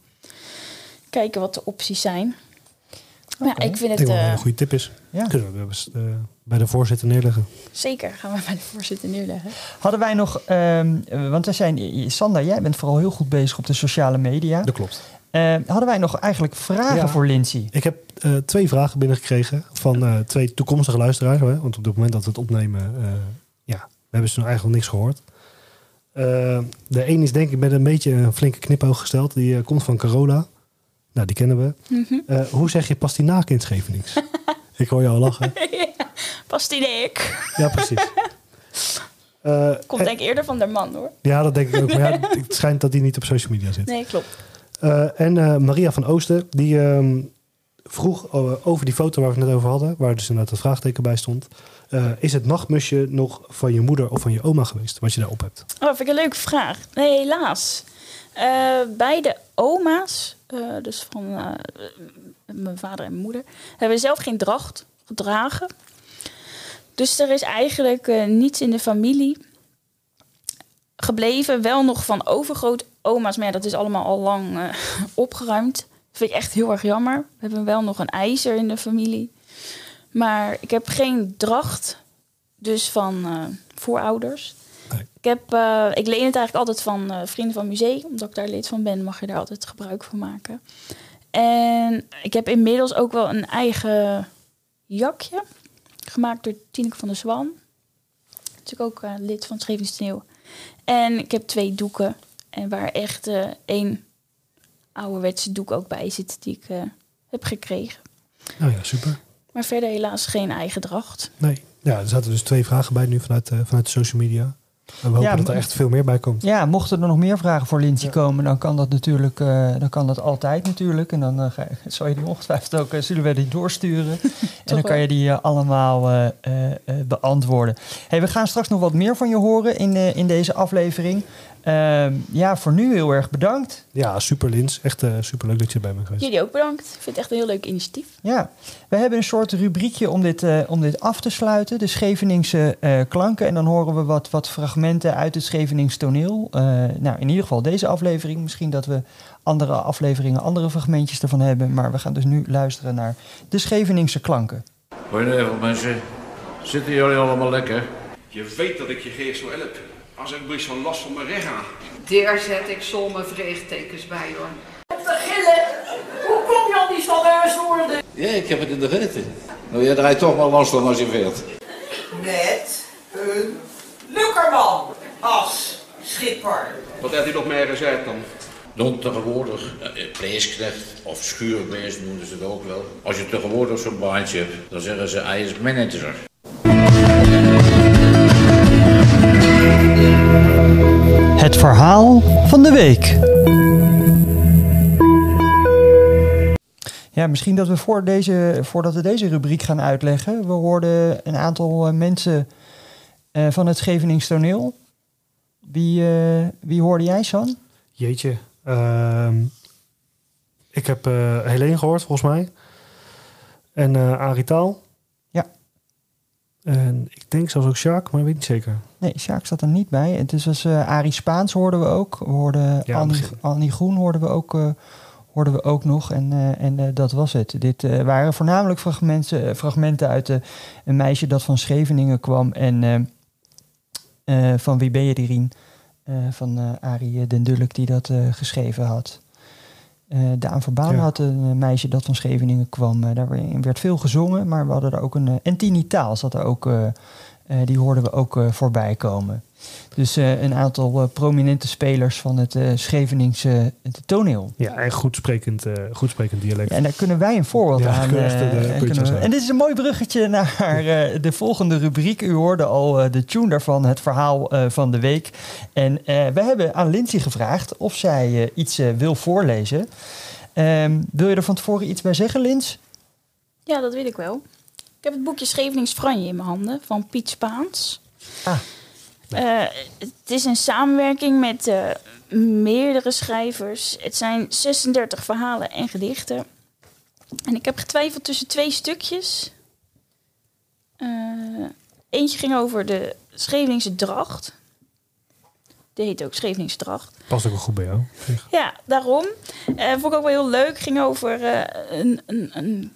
kijken wat de opties zijn. Maar ja, ik vind Ik het denk wel dat eh, een goede tip is. Ja. Kunnen we eens, eh, bij de voorzitter neerleggen. zeker. Gaan we bij de voorzitter neerleggen. Hadden wij nog, ehm, eh, want we zijn, Sander, jij bent vooral heel goed bezig op de sociale media. Dat klopt. Eh, hadden wij nog eigenlijk vragen Ja. voor Lindsay? Ik heb eh, twee vragen binnengekregen van eh, twee toekomstige luisteraars. Hè? Want op het moment dat we het opnemen, eh, ja, we hebben ze nog eigenlijk niks gehoord. Eh, de een is denk ik met een beetje een flinke knipoog gesteld. Die komt van Carola. Nou, die kennen we. Mhm. Eh, hoe zeg je pastinaak in Schevenings? ik hoor jou al lachen. Past die dik? Ja, precies. Eh, Komt denk ik eerder van de man hoor. ja, dat denk ik ook. Maar ja, het schijnt dat hij niet op social media zit. Nee, klopt. Eh, en eh, Maria van Oosten, die ehm, vroeg eh, over die foto waar we het net over hadden, waar dus inderdaad het vraagteken bij stond. Is het nachtmusje nog van je moeder of van je oma geweest, wat je daarop hebt? Oh, vind ik een leuke vraag. Nee, helaas. Beide oma's, dus van mijn vader en moeder, hebben zelf geen dracht gedragen. Dus er is eigenlijk niets in de familie gebleven. Wel nog van overgrootoma's, maar ja, dat is allemaal al lang eh, opgeruimd. Dat vind ik echt heel erg jammer. We hebben wel nog een ijzer in de familie. Maar ik heb geen dracht, dus van eh, voorouders. Nee. Ik, heb, eh, ik leen het eigenlijk altijd van Vrienden van Museum. Omdat ik daar lid van ben, mag je daar altijd gebruik van maken. En ik heb inmiddels ook wel een eigen jakje. Gemaakt door Tineke van der Zwan. Natuurlijk ook lid van Toneel. En ik heb twee doeken. En waar echt eh, één ouderwetse doek ook bij zit die ik eh, heb gekregen. Nou ja, super. Maar verder helaas geen eigen dracht. Nee. Ja, er zaten dus twee vragen bij nu vanuit, eh, vanuit de social media. En we hopen Ja, dat er echt veel meer bij komt. Ja, mochten er nog meer vragen voor Lindsay Ja. komen, dan kan dat natuurlijk, eh, dan kan dat altijd natuurlijk. En dan ga, zal je die ongetwijfeld ook, zullen we die doorsturen. en dan kan je die allemaal eh, eh, eh, beantwoorden. Hey, we gaan straks nog wat meer van je horen in, eh, in deze aflevering. Ehm, ja, voor nu heel erg bedankt. Ja, super Lins. Echt eh, super leuk dat je erbij bent geweest. Jullie ook bedankt. Ik vind het echt een heel leuk initiatief. Ja, we hebben een soort rubriekje om dit, eh, om dit af te sluiten. De Scheveningse eh, klanken. En dan horen we wat, wat fragmenten uit het Schevenings toneel. Eh, nou, in ieder geval deze aflevering. Misschien dat we andere afleveringen, andere fragmentjes ervan hebben. Maar we gaan dus nu luisteren naar de Scheveningse klanken. Goedenavond mensen. Zitten jullie allemaal lekker? Je weet dat ik je geest zo help. Als ik een beetje last van mijn rug aan. Daar zet ik zomaar vreegtekens bij hoor. Ja, ik heb het in de gaten. Nou, jij draait toch maar last van als je veert. met een lukkerman als schipper. Wat heeft hij nog meer gezegd dan? Dan tegenwoordig, eh, prijsknecht of schuurbeest noemen ze het ook wel. Als je tegenwoordig zo'n baantje hebt, dan zeggen ze hij is manager. Het verhaal van de week. Ja, misschien dat we voor deze, voordat we deze rubriek gaan uitleggen. We hoorden een aantal eh, mensen eh, van het Schevenings toneel. Wie, eh, wie hoorde jij, San? Jeetje. Ehm, ik heb eh Helene gehoord, volgens mij. En eh Arie Taal. Ja. En ik denk zelfs ook Jacques, maar ik weet niet zeker. Nee, Sjaak zat er niet bij. Het is was eh Arie Spaans hoorden we ook. We hoorden Ja, Annie, Groen hoorden we ook, eh, hoorden we ook nog. En, eh, en dat was het. Dit waren voornamelijk fragmenten, fragmenten uit een meisje dat van Scheveningen kwam. En van Wie ben je, Dierien? Eh, van Arie Den Dulk die dat geschreven had. Daan Verbaan Ja. had een meisje dat van Scheveningen kwam. Daar werd veel gezongen, maar we hadden er ook een... en Tini Taal zat er ook... eh, die hoorden we ook eh, voorbij komen. Dus eh, een aantal prominente spelers van het eh Scheveningse het toneel. Ja, en goed sprekend, eh, goed sprekend dialect. Ja, en daar kunnen wij een voorbeeld Ja, aan. echt eh, eh, en, we- dit is een mooi bruggetje naar eh, de volgende rubriek. U hoorde al eh, de tune daarvan, het verhaal eh, van de week. En eh, we hebben aan Lindsay gevraagd of zij eh, iets wil voorlezen. Ehm, wil je er van tevoren iets bij zeggen, Lins? Ja, dat weet ik wel. Ik heb het boekje Schevenings Franje in mijn handen van Piet Spaans. Ah. Eh, het is een samenwerking met eh, meerdere schrijvers. Het zijn 36 verhalen en gedichten. En ik heb getwijfeld tussen twee stukjes. Eh, eentje ging over de Scheveningse dracht. Die heet ook Scheveningse dracht. Past ook wel goed bij jou. Ja, daarom. Vond ik ook wel heel leuk. Ging over een, een, een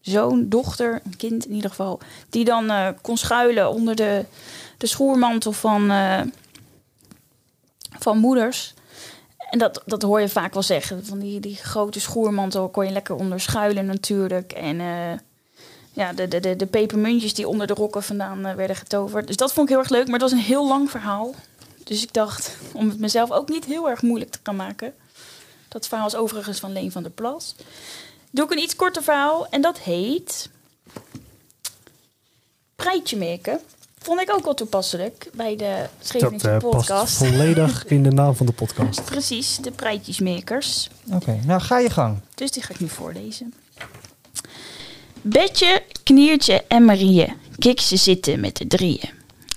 zoon, dochter, een kind in ieder geval. Die dan eh, kon schuilen onder de, de schoermantel van, eh, van moeders. En dat, dat hoor je vaak wel zeggen. Van die, die grote schoermantel kon je lekker onder schuilen natuurlijk. En eh, ja, de, de, de, de pepermuntjes die onder de rokken vandaan werden getoverd. Dus dat vond ik heel erg leuk. Maar het was een heel lang verhaal. Dus ik dacht, om het mezelf ook niet heel erg moeilijk te gaan maken. Dat verhaal is overigens van Leen van der Plas. Doe ik een iets korter verhaal en dat heet... Prijtje maken. Vond ik ook wel toepasselijk bij de Dat Scheveningse eh, past podcast. volledig in de naam van de podcast. Precies, de prijtjesmakers. Oké, nou ga je gang. Dus die ga ik nu voorlezen. Betje, Kniertje en Marie, kik ze zitten met de drieën.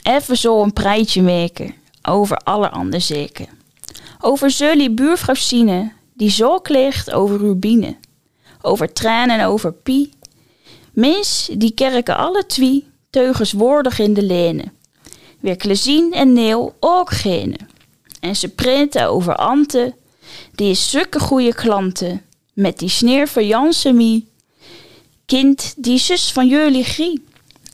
Even zo een prijtje maken, over alle andere zeker. Over zullie buurvrouw Sine, die zo kleegt over Rubine. Over Tran en over Pie. Mens, die kerken alle twee, teugens woordig in de lenen. Weer Klezien en Neel ook gene. En ze printen over Ante, die is zulke goede klanten. Met die sneer van Jansemie. Kind, die zus van jullie Grie.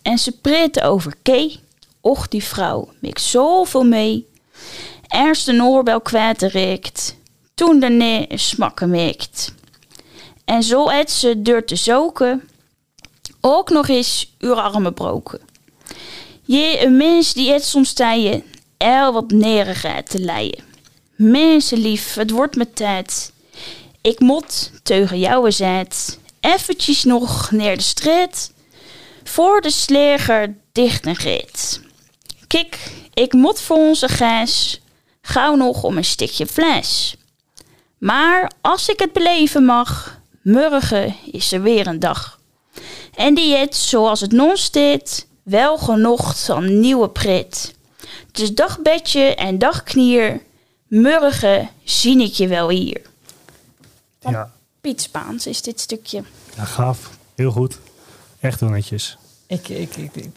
En ze preten over Kee, Och, die vrouw mikt zoveel mee. Eerst de oorbel kwijtrikt, toen daarna een smakken mikt. En zo het ze deur te zoeken, ook nog eens uw armen broken. Je een mens die het soms tijen, er wat nerigheid te leien. Mensenlief, het wordt met tijd. Ik moet teugen jouwe zet, eventjes nog neer de straat, voor de sleger dicht en rit. Kijk, ik moet voor onze gijs, gauw nog om een stukje vlees. Maar als ik het beleven mag, morgen is er weer een dag. En die het, zoals het non staat, wel genoeg van nieuwe pret. Dus dag bedje en dag knier, morgen zie ik je wel hier. Ja, Piet Spaans is dit stukje. ja, gaaf. Heel goed. Echt heel netjes. Ik, ik, ik, ik-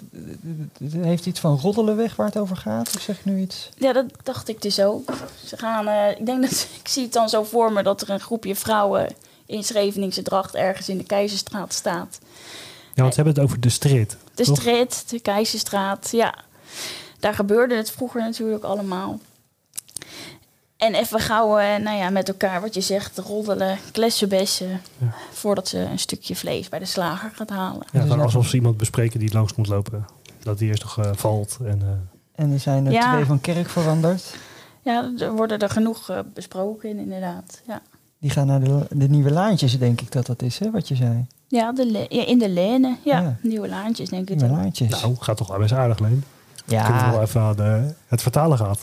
het heeft iets van roddelen weg waar het over gaat. Of zeg ik nu iets? Ja, dat dacht ik dus ook. Ze gaan, eh, ik denk dat, ik zie het dan zo voor me dat er een groepje vrouwen in Scheveningse dracht ergens in de Keizerstraat staat. Ja, want ze hebben het over de street. De toch? Strit, de Keizerstraat, ja. Daar gebeurde het vroeger natuurlijk allemaal. En even gauw, eh, nou ja, met elkaar, wat je zegt, roddelen, klessenbessen. Ja. Voordat ze een stukje vlees bij de slager gaat halen. Ja, Dus alsof ze iemand bespreken die langs moet lopen. Dat die eerst nog eh, valt. En, eh, En er zijn er Ja. twee van kerk veranderd. Ja, er worden er genoeg eh, besproken, inderdaad. Ja, Die gaan naar de, de nieuwe laantjes, denk ik dat dat is, hè, wat je zei. ja, de ja in de lenen. Ja, Ja. nieuwe laantjes, denk ik. Nieuwe laantjes. nou, gaat toch wel best aardig, Leen. Ik vind het ja, wel even aan de- het vertalen gaat.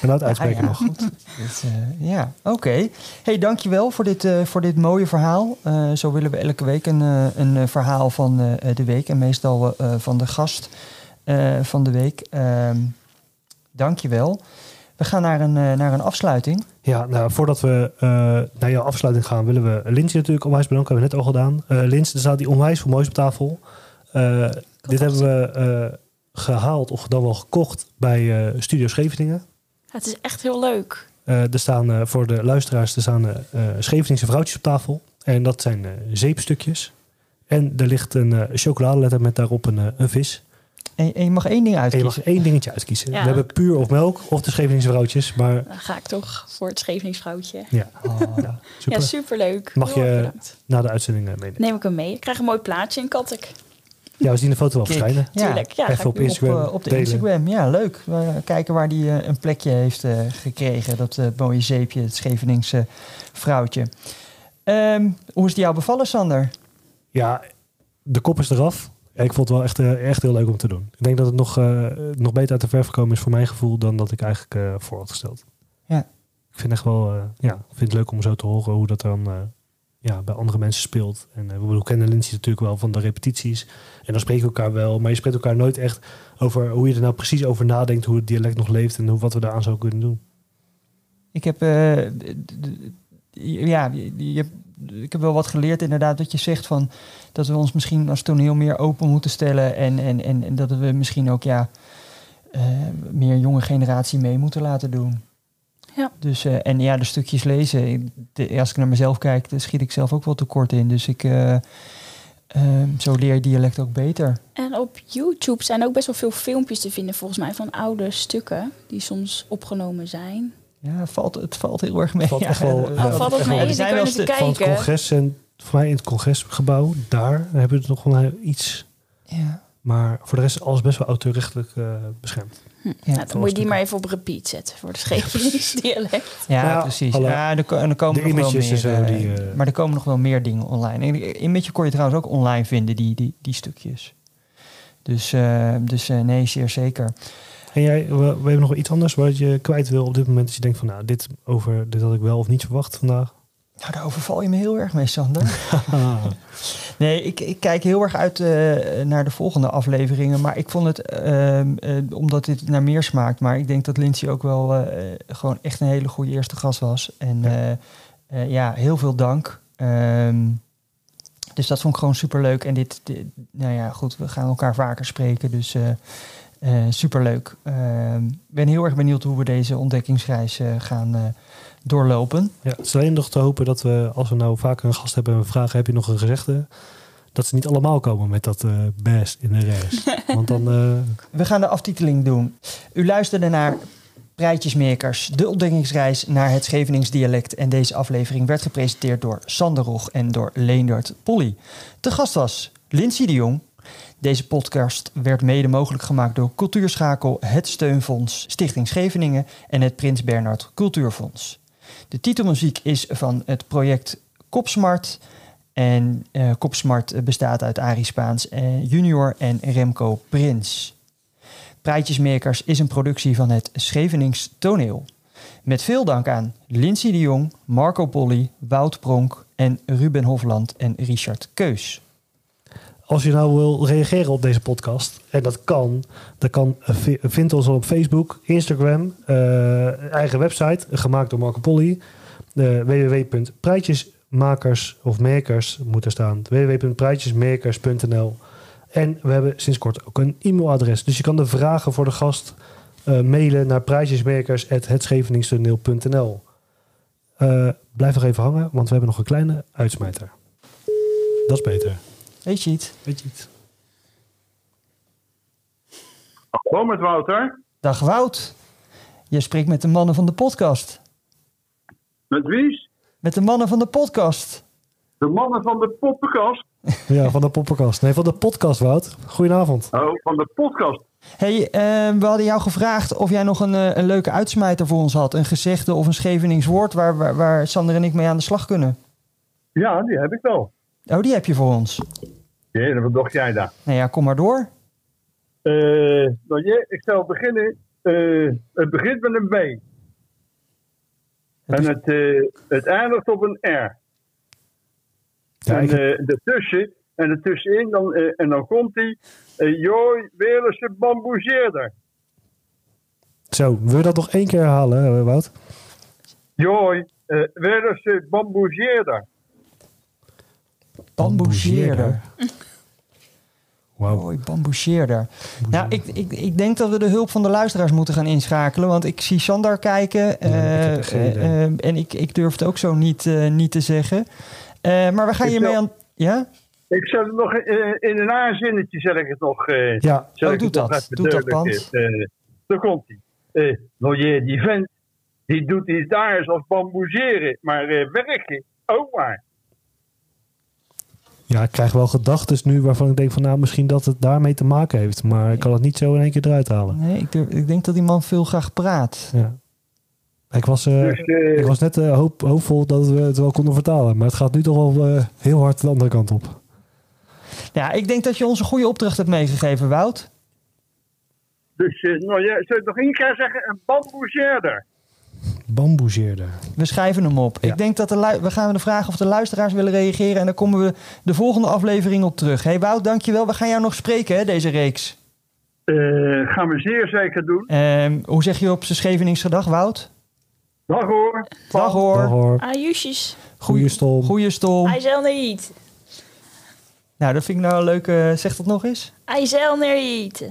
En het uitspreken ja, nog. goed. Dus, eh, ja, oké. Hey, dankjewel voor dit, eh, voor dit mooie verhaal. Eh, zo willen we elke week een, eh, een eh, verhaal van eh, de week. En meestal eh, van de gast eh, van de week. Ehm dankjewel. We gaan naar een, eh, naar een afsluiting. Ja, nou, voordat we eh, naar jouw afsluiting gaan, willen we Lindsje natuurlijk onwijs bedanken. Hebben we net al gedaan. Eh Lins, er staat die onwijs veel moois op tafel. Eh, dit hebben we eh, gehaald of dan wel gekocht bij eh, Studio Scheveningen. Ja, het is echt heel leuk. Eh, er staan eh, voor de luisteraars er staan, Scheveningse vrouwtjes op tafel. En dat zijn zeepstukjes. En er ligt een eh chocoladeletter met daarop een, een vis. En, en je mag één ding En je uitkiezen. mag één dingetje uitkiezen. Ja. We hebben puur of melk of de Scheveningse vrouwtjes. Maar Dan ga ik toch voor het Scheveningsvrouwtje. ja, Oh, ja super. Ja, superleuk. Mag Heel je bedankt. na de uitzending eh, meenemen. Neem ik hem mee. Ik krijg een mooi plaatje in Kattek. Ja, we zien de foto wel verschijnen. Ja, Tuurlijk. Ja, ga Even ik op. Instagram Op, eh, op de delen. Instagram, ja, leuk. We kijken waar die eh, een plekje heeft eh, gekregen. Dat mooie zeepje, het Scheveningse vrouwtje. Ehm, hoe is het jou bevallen, Sander? Ja, de kop is eraf. Ik vond het wel echt, eh, echt heel leuk om te doen. Ik denk dat het nog, eh, nog beter uit de verf gekomen is voor mijn gevoel dan dat ik eigenlijk eh, voor had gesteld. Ja. Ik vind echt wel, ja, vind het leuk om zo te horen hoe dat dan ja, bij andere mensen speelt. En we kennen Lindsay natuurlijk wel van de repetities. En dan spreken we elkaar wel, maar je spreekt elkaar nooit echt over hoe je er nou precies over nadenkt, hoe het dialect nog leeft en hoe, wat we daaraan zouden kunnen doen. Ik heb, ja, je, je- ik heb wel wat geleerd inderdaad dat je zegt van dat we ons misschien als toneel meer open moeten stellen en, en, en, en dat we misschien ook ja, eh, meer jonge generatie mee moeten laten doen. Ja. Dus, eh, en ja, de stukjes lezen, ik- de, als ik naar mezelf kijk, daar schiet ik zelf ook wel tekort in. Dus ik, eh, zo leer je dialect ook beter. En op YouTube zijn ook best wel veel filmpjes te vinden, volgens mij, van oude stukken die soms opgenomen zijn. Ja, het valt, het valt heel erg mee. Valt Ja, echt wel, ja, Oh, valt echt mee? zijn wel stu- Van het kijken. congres en voor mij in het congresgebouw, daar hebben we het nog wel iets. ja. Maar voor de rest is alles best wel auteurechtelijk eh beschermd. Ja, Nou, dan moet je die maar even op repeat zetten voor de Scheveningse dialect. Ja, Ja, precies. alle- ja, er, ko- en er komen nog wel meer, zo, eh, die, eh, maar er komen nog wel meer dingen online. En Image kon je trouwens ook online vinden, die, die, die stukjes. Dus, eh, dus eh, nee, zeer zeker. En jij, we, we hebben nog wel iets anders wat je kwijt wil op dit moment. Dat je denkt van, nou, dit, over, dit had ik wel of niet verwacht vandaag. Nou, daar overval je me heel erg mee, Sander. nee, ik, ik kijk heel erg uit eh, naar de volgende afleveringen. Maar ik vond het, ehm, eh, omdat dit naar meer smaakt. Maar ik denk dat Lindsay ook wel eh, gewoon echt een hele goede eerste gast was. En eh, ja, heel veel dank. Ehm, dus dat vond ik gewoon superleuk. En dit, dit- nou ja, goed, we gaan elkaar vaker spreken. Dus superleuk. Ehm, Ik ben heel erg benieuwd hoe we deze ontdekkingsreis eh, gaan eh, doorlopen. Ja, het is alleen nog te hopen dat we, als we nou vaker een gast hebben en we vragen, heb je nog een gezegde? dat ze niet allemaal komen met dat eh best in de rest. Want dan... eh, We gaan de aftiteling doen. U luisterde naar Prijtjesmakers, de ontdekkingsreis naar het Scheveningsdialect. En deze aflevering werd gepresenteerd door Sander Rog en door Leendert Polly. Te gast was Lindsay de Jong. Deze podcast werd mede mogelijk gemaakt door Cultuurschakel, het Steunfonds, Stichting Scheveningen en het Prins Bernhard Cultuurfonds. De titelmuziek is van het project Kopsmart. En eh Kopsmart bestaat uit Arie Spaans eh, junior en Remco Prins. Praatjesmakers is een productie van het Schevenings Toneel. Met veel dank aan Lindsay de Jong, Marco Polly, Wout Pronk en Ruben Hofland en Richard Keus. Als je nou wil reageren op deze podcast, en dat kan, dan kan eh, vi- vind ons op Facebook, Instagram, eh, eigen website, gemaakt door Marco Polly, uh, www.prijtjesmakers of makers moet er staan, www.prijtjesmakers.nl. En we hebben sinds kort ook een e-mailadres, dus je kan de vragen voor de gast eh, mailen naar prijtjesmakers.hetscheveningstoneel.nl. Eh blijf nog even hangen, want we hebben nog een kleine uitsmijter. Dat is beter. Weet je het? Weet je het? Hallo met Wouter. Dag Wout. Je spreekt met de mannen van de podcast. Met wie? Met de mannen van de podcast. De mannen van de poppenkast. Ja, van de poppenkast. Nee, van de podcast, Wout. Goedenavond. Oh, van de podcast. Hey, eh, we hadden jou gevraagd of jij nog een, eh, een leuke uitsmijter voor ons had. Een gezegde of een Scheveningswoord waar, waar, waar Sander en ik mee aan de slag kunnen. Ja, die heb ik wel. Oh, die heb je voor ons. Ja, wat dacht jij daar? Nou ja, kom maar door. Eh, nou, ja, ik zal beginnen. Eh, het begint met een B. En het, eh, het eindigt op een R. Ja, en ertussen, en ertussenin, dan, en dan komt hij. Uh, Jooi, Weerse bamboezeerder. Zo, wil je dat nog één keer herhalen, Wout? Jooi, uh, Weerse bamboezeerder. Bamboezeerder. Wauw. Mooi, bamboezeerder. Nou, ik, ik, ik denk dat we de hulp van de luisteraars moeten gaan inschakelen. Want ik zie Sander kijken. eh, eh, eh, en ik, ik durf het ook zo niet, eh, niet te zeggen. Eh, maar we gaan Ik hiermee wel. aan... Ja? Ik zet het nog in, in een aanzinnetje, zeg ik het nog. eh, Ja. Oh, ik doe dat. Doe dat, eh, daar komt hij. Eh, nou je, die vent, die doet iets daar als bamboezeren, maar werken, ook maar. Ja, ik krijg wel gedachten nu waarvan ik denk van nou, misschien dat het daarmee te maken heeft. Maar ik kan het niet zo in één keer eruit halen. Nee, ik, durf- ik denk dat die man veel graag praat. Ja. Ik was, eh, Dus, eh, ik was net eh, hoop, hoopvol dat we het wel konden vertalen. Maar het gaat nu toch wel eh, heel hard de andere kant op. Ja, ik denk dat je ons een goede opdracht hebt meegegeven, Wout. Dus, eh, nou ja, zou ik nog één keer zeggen, een bamboezeerder. Bamboezeerder. We schrijven hem op. Ik denk dat de we gaan de vragen of de luisteraars willen reageren. En dan komen we de volgende aflevering op terug. Hey Wout, dankjewel. We gaan jou nog spreken, hè, deze reeks. Eh, gaan we zeer zeker doen. Ehm, hoe zeg je op z'n Scheveningse dag, Wout? Dag hoor. Dag hoor. Dag hoor. Goeie stom. Goeie stom. Hij zal niet. Nou, dat vind ik nou een leuke... Zeg dat nog eens. Hij zal niet.